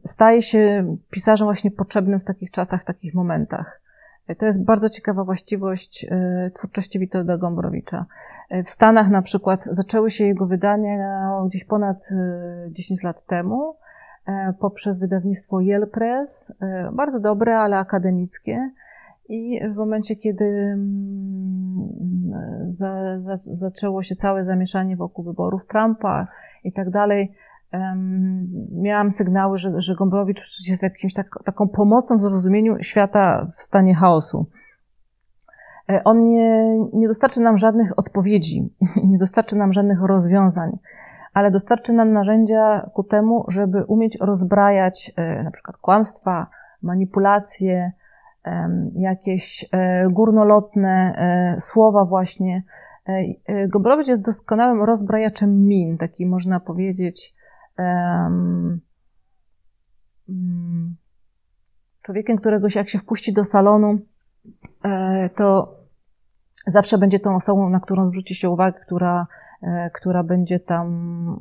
staje się pisarzem właśnie potrzebnym w takich czasach, w takich momentach. To jest bardzo ciekawa właściwość e, twórczości Witolda Gombrowicza. E, w Stanach na przykład zaczęły się jego wydania gdzieś ponad 10 e, lat temu poprzez wydawnictwo Yale Press, bardzo dobre, ale akademickie. I w momencie, kiedy mm, za, za, zaczęło się całe zamieszanie wokół wyborów Trumpa i tak dalej, miałam sygnały, że, że Gombrowicz jest jakimś tak, taką pomocą w zrozumieniu świata w stanie chaosu. E, on nie, nie dostarczy nam żadnych odpowiedzi, <laughs> nie dostarczy nam żadnych rozwiązań, ale dostarczy nam narzędzia ku temu, żeby umieć rozbrajać e, na przykład kłamstwa, manipulacje, jakieś e, górnolotne e, słowa właśnie. E, Gombrowicz jest doskonałym rozbrajaczem min, taki można powiedzieć mm, człowiekiem, którego się, jak się wpuści do salonu, to zawsze będzie tą osobą, na którą zwróci się uwagę, która, która będzie tam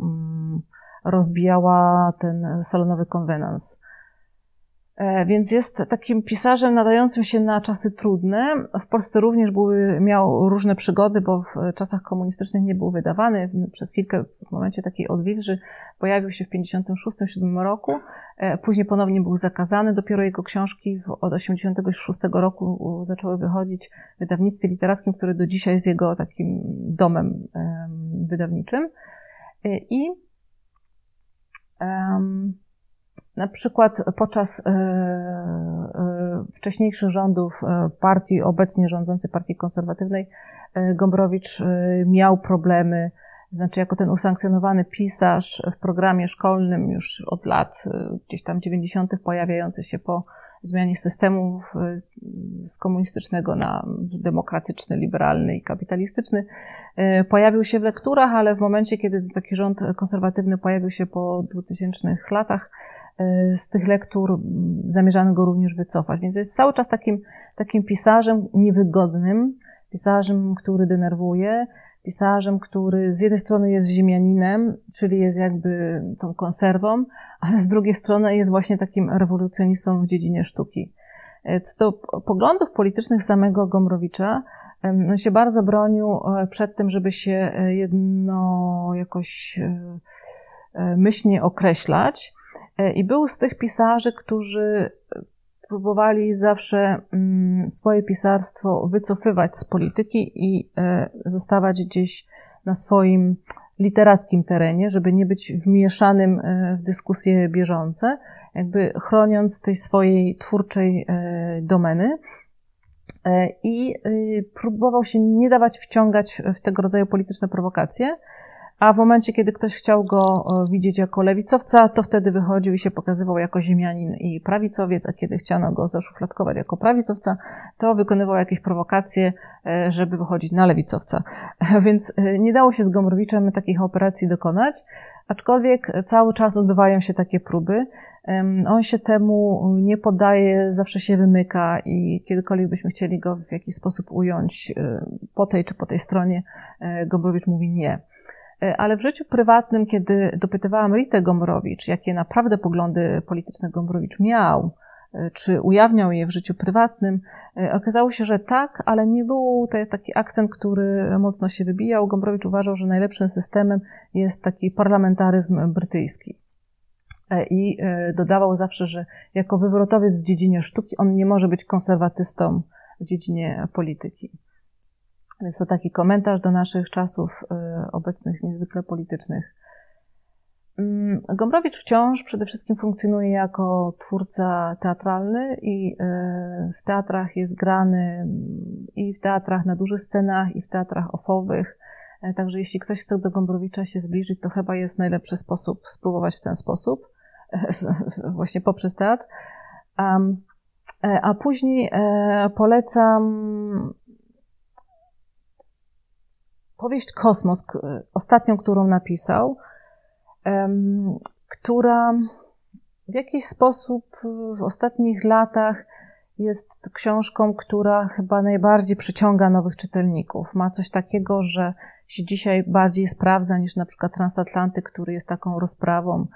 mm, rozbijała ten salonowy konwenans. E, więc jest takim pisarzem nadającym się na czasy trudne. W Polsce również były, miał różne przygody, bo w czasach komunistycznych nie był wydawany. Przez chwilkę, w momencie takiej odwilży, pojawił się w 1956-1957 roku. E, później ponownie był zakazany. Dopiero jego książki od 1986 roku zaczęły wychodzić w wydawnictwie literackim, które do dzisiaj jest jego takim domem wydawniczym. E, I um, na przykład podczas e, e, wcześniejszych rządów e, partii, obecnie rządzącej partii konserwatywnej, Gombrowicz miał problemy, znaczy jako ten usankcjonowany pisarz w programie szkolnym już od lat gdzieś tam 90. pojawiający się po zmianie systemu z komunistycznego na demokratyczny, liberalny i kapitalistyczny, pojawił się w lekturach, ale w momencie, kiedy taki rząd konserwatywny pojawił się po 2000 latach, z tych lektur zamierzano go również wycofać. Więc jest cały czas takim, takim pisarzem niewygodnym, pisarzem, który denerwuje, pisarzem, który z jednej strony jest ziemianinem, czyli jest jakby tą konserwą, ale z drugiej strony jest właśnie takim rewolucjonistą w dziedzinie sztuki. E, co do poglądów politycznych samego Gombrowicza, on się bardzo bronił e, przed tym, żeby się jedno jakoś myślnie określać. E, I był z tych pisarzy, którzy próbowali zawsze mm, swoje pisarstwo wycofywać z polityki i e, zostawać gdzieś na swoim literackim terenie, żeby nie być wmieszanym e, w dyskusje bieżące, jakby chroniąc tej swojej twórczej domeny. I próbował się nie dawać wciągać w tego rodzaju polityczne prowokacje, a w momencie, kiedy ktoś chciał go widzieć jako lewicowca, to wtedy wychodził i się pokazywał jako ziemianin i prawicowiec, a kiedy chciano go zaszufladkować jako prawicowca, to wykonywał jakieś prowokacje, e, żeby wychodzić na lewicowca. <laughs> Więc e, nie dało się z Gomrowiczem takich operacji dokonać, aczkolwiek cały czas odbywają się takie próby. On się temu nie poddaje, zawsze się wymyka i kiedykolwiek byśmy chcieli go w jakiś sposób ująć e, po tej czy po tej stronie, Gombrowicz mówi nie. E, ale w życiu prywatnym, kiedy dopytywałam Ritę Gombrowicz, jakie naprawdę poglądy polityczne Gombrowicz miał, e, czy ujawniał je w życiu prywatnym, e, okazało się, że tak, ale nie był to taki akcent, który mocno się wybijał. Gombrowicz uważał, że najlepszym systemem jest taki parlamentaryzm brytyjski. I dodawał zawsze, że jako wywrotowiec w dziedzinie sztuki on nie może być konserwatystą w dziedzinie polityki. Jest to taki komentarz do naszych czasów y, obecnych, niezwykle politycznych. Mm, Gombrowicz wciąż przede wszystkim funkcjonuje jako twórca teatralny i y, w teatrach jest grany i w teatrach na dużych scenach, i w teatrach ofowych. E, także jeśli ktoś chce do Gombrowicza się zbliżyć, to chyba jest najlepszy sposób spróbować w ten sposób, właśnie poprzez teatr. E, a później e, polecam powieść Kosmos, ostatnią, którą napisał, która w jakiś sposób w ostatnich latach jest książką, która chyba najbardziej przyciąga nowych czytelników. Ma coś takiego, że się dzisiaj bardziej sprawdza niż na przykład Transatlantyk, który jest taką rozprawą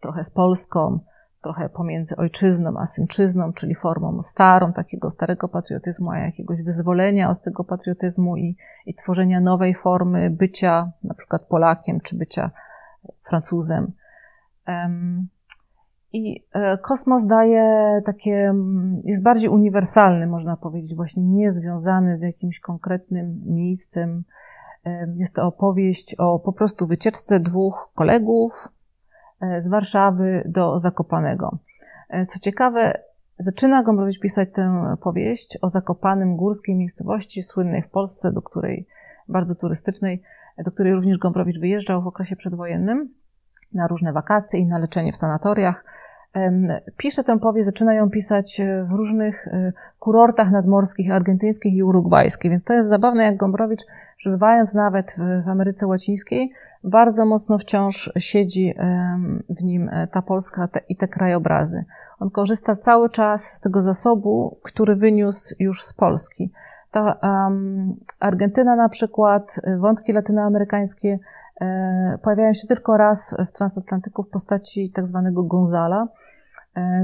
trochę z Polską, trochę pomiędzy ojczyzną a synczyzną, czyli formą starą, takiego starego patriotyzmu, a jakiegoś wyzwolenia od tego patriotyzmu i, i tworzenia nowej formy bycia na przykład Polakiem czy bycia Francuzem. I e, kosmos daje takie, jest bardziej uniwersalny, można powiedzieć, właśnie niezwiązany z jakimś konkretnym miejscem. Jest to opowieść o po prostu wycieczce dwóch kolegów, z Warszawy do Zakopanego. E, co ciekawe, zaczyna Gombrowicz pisać tę powieść o Zakopanym, górskiej miejscowości, słynnej w Polsce, do której, bardzo turystycznej, do której również Gombrowicz wyjeżdżał w okresie przedwojennym na różne wakacje i na leczenie w sanatoriach. Pisze tę powieść, zaczyna ją pisać e, w różnych kurortach nadmorskich, argentyńskich i urugwajskich, więc to jest zabawne, jak Gombrowicz, przebywając nawet w Ameryce Łacińskiej, bardzo mocno wciąż siedzi w nim e, ta Polska i te krajobrazy. On korzysta cały czas z tego zasobu, który wyniósł już z Polski. Ta um, Argentyna na przykład, e, wątki latynoamerykańskie e, pojawiają się tylko raz w transatlantyku w postaci tak zwanego Gonzala, e,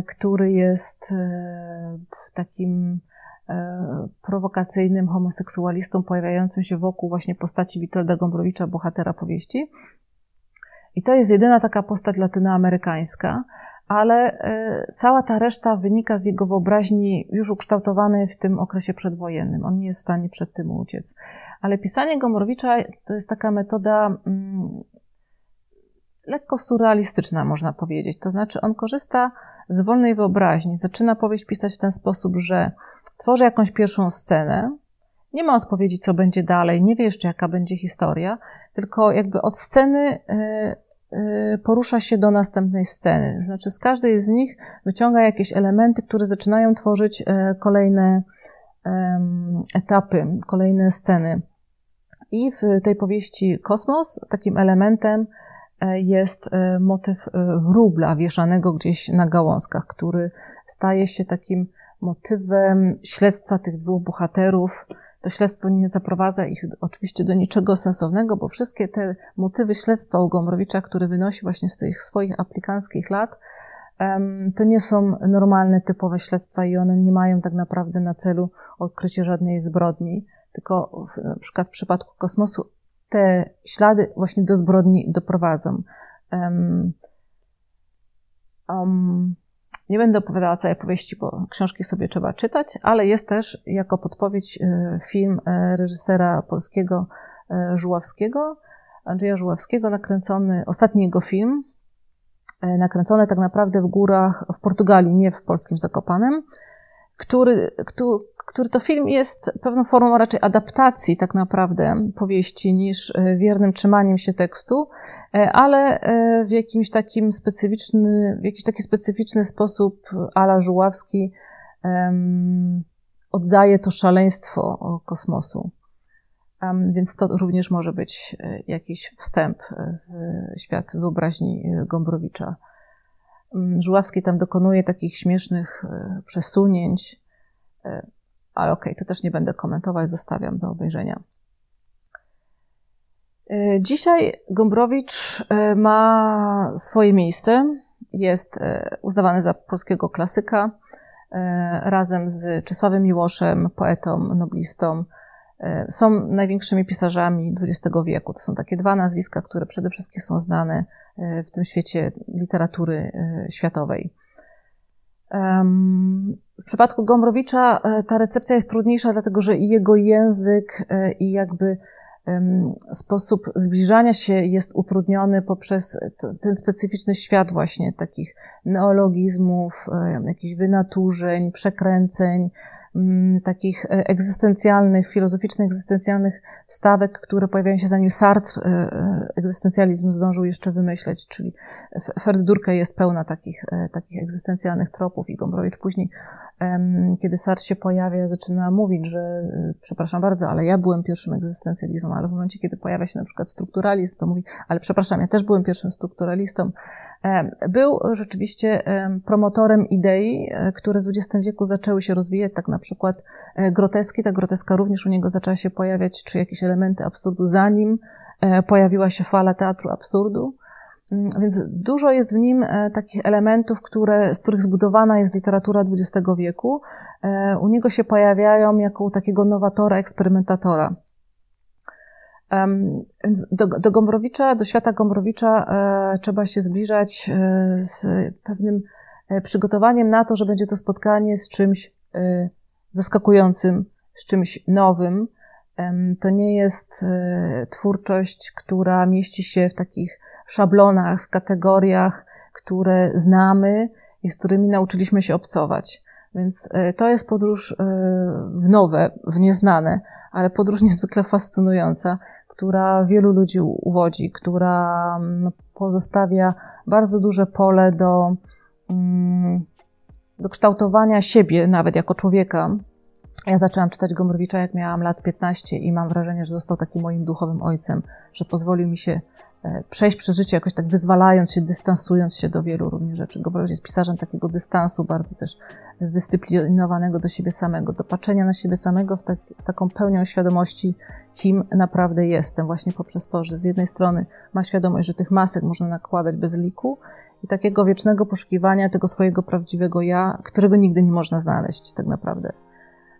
który jest e, takim E, prowokacyjnym homoseksualistą pojawiającym się wokół właśnie postaci Witolda Gombrowicza, bohatera powieści. I to jest jedyna taka postać latynoamerykańska, ale e, cała ta reszta wynika z jego wyobraźni już ukształtowanej w tym okresie przedwojennym. On nie jest w stanie przed tym uciec. Ale pisanie Gombrowicza to jest taka metoda mm, lekko surrealistyczna, można powiedzieć. To znaczy, on korzysta z wolnej wyobraźni. Zaczyna powieść pisać w ten sposób, że tworzy jakąś pierwszą scenę, nie ma odpowiedzi, co będzie dalej, nie wie jeszcze, jaka będzie historia, tylko jakby od sceny e, e, porusza się do następnej sceny. Znaczy, z każdej z nich wyciąga jakieś elementy, które zaczynają tworzyć e, kolejne etapy, kolejne sceny. I w tej powieści Kosmos takim elementem jest motyw wróbla wieszanego gdzieś na gałązkach, który staje się takim motywem śledztwa tych dwóch bohaterów. To śledztwo nie zaprowadza ich oczywiście do niczego sensownego, bo wszystkie te motywy śledztwa u Gombrowicza, które wynosi właśnie z tych swoich aplikanckich lat, to nie są normalne, typowe śledztwa i one nie mają tak naprawdę na celu odkrycie żadnej zbrodni, tylko w, na przykład w przypadku kosmosu te ślady właśnie do zbrodni doprowadzą. Um, um, nie będę opowiadała całej powieści, bo książki sobie trzeba czytać, ale jest też jako podpowiedź e, film e, reżysera polskiego e, Żuławskiego, Andrzeja Żuławskiego, nakręcony, ostatni jego film, nakręcony tak naprawdę w górach w Portugalii, nie w polskim Zakopanem, który, który to film jest pewną formą raczej adaptacji tak naprawdę powieści niż wiernym trzymaniem się tekstu, ale w jakimś takim specyficzny, w jakiś taki specyficzny sposób Ala Żuławski um, oddaje to szaleństwo kosmosu. Um, więc to również może być jakiś wstęp w świat wyobraźni Gombrowicza. Żuławski tam dokonuje takich śmiesznych e, przesunięć, e, ale okej, okay, to też nie będę komentować, zostawiam do obejrzenia. E, dzisiaj Gombrowicz ma swoje miejsce, jest uznawany za polskiego klasyka, razem z Czesławem Miłoszem, poetą, noblistą, E, są największymi pisarzami XX wieku. To są takie dwa nazwiska, które przede wszystkim są znane e, w tym świecie literatury e, światowej. W przypadku Gombrowicza ta recepcja jest trudniejsza, dlatego że i jego język, i jakby sposób zbliżania się jest utrudniony poprzez ten specyficzny świat właśnie takich neologizmów, jakichś wynaturzeń, przekręceń, takich e, egzystencjalnych, filozoficznych, egzystencjalnych stawek, które pojawiają się zanim Sartre e, e, egzystencjalizm zdążył jeszcze wymyśleć, czyli Ferdurka jest pełna takich, takich egzystencjalnych tropów i Gombrowicz później, kiedy Sartre się pojawia, zaczyna mówić, że przepraszam bardzo, ale ja byłem pierwszym egzystencjalistą, ale w momencie, kiedy pojawia się na przykład strukturalizm, to mówi, ale przepraszam, ja też byłem pierwszym strukturalistą, był rzeczywiście promotorem idei, e, które w XX wieku zaczęły się rozwijać, tak na przykład e, groteski. Ta groteska również u niego zaczęła się pojawiać, czy jakieś elementy absurdu, zanim e, pojawiła się fala teatru absurdu. Mm, więc dużo jest w nim takich elementów, które, z których zbudowana jest literatura XX wieku. U niego się pojawiają jako takiego nowatora, eksperymentatora. Do, do Gombrowicza, do świata Gombrowicza e, trzeba się zbliżać e, z pewnym e, przygotowaniem na to, że będzie to spotkanie z czymś zaskakującym, z czymś nowym. To nie jest twórczość, która mieści się w takich szablonach, w kategoriach, które znamy i z którymi nauczyliśmy się obcować. Więc to jest podróż w nowe, w nieznane, ale podróż <laughs> niezwykle fascynująca, która wielu ludzi uwodzi, która mm, pozostawia bardzo duże pole do, mm, do kształtowania siebie, nawet jako człowieka. Ja zaczęłam czytać Gombrowicza, jak miałam lat 15 i mam wrażenie, że został takim moim duchowym ojcem, że pozwolił mi się przejść przez życie jakoś tak wyzwalając się, dystansując się do wielu również rzeczy. Gombrowicz jest pisarzem takiego dystansu, bardzo też zdyscyplinowanego do siebie samego, do patrzenia na siebie samego tak, z taką pełnią świadomości, kim naprawdę jestem, właśnie poprzez to, że z jednej strony ma świadomość, że tych masek można nakładać bez liku i takiego wiecznego poszukiwania tego swojego prawdziwego ja, którego nigdy nie można znaleźć tak naprawdę.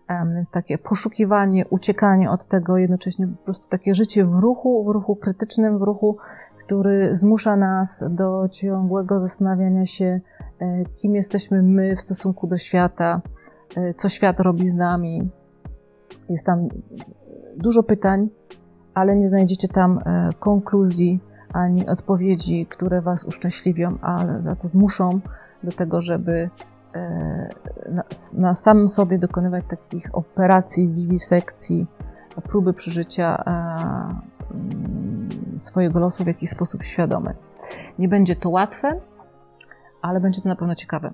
Więc takie poszukiwanie, uciekanie od tego, jednocześnie po prostu takie życie w ruchu, w ruchu krytycznym, w ruchu, który zmusza nas do ciągłego zastanawiania się, e, kim jesteśmy my w stosunku do świata, e, co świat robi z nami. Jest tam dużo pytań, ale nie znajdziecie tam e, konkluzji ani odpowiedzi, które Was uszczęśliwią, ale za to zmuszą do tego, żeby na, na samym sobie dokonywać takich operacji, wiwisekcji, próby przeżycia mm, swojego losu w jakiś sposób świadomy. Nie będzie to łatwe, ale będzie to na pewno ciekawe.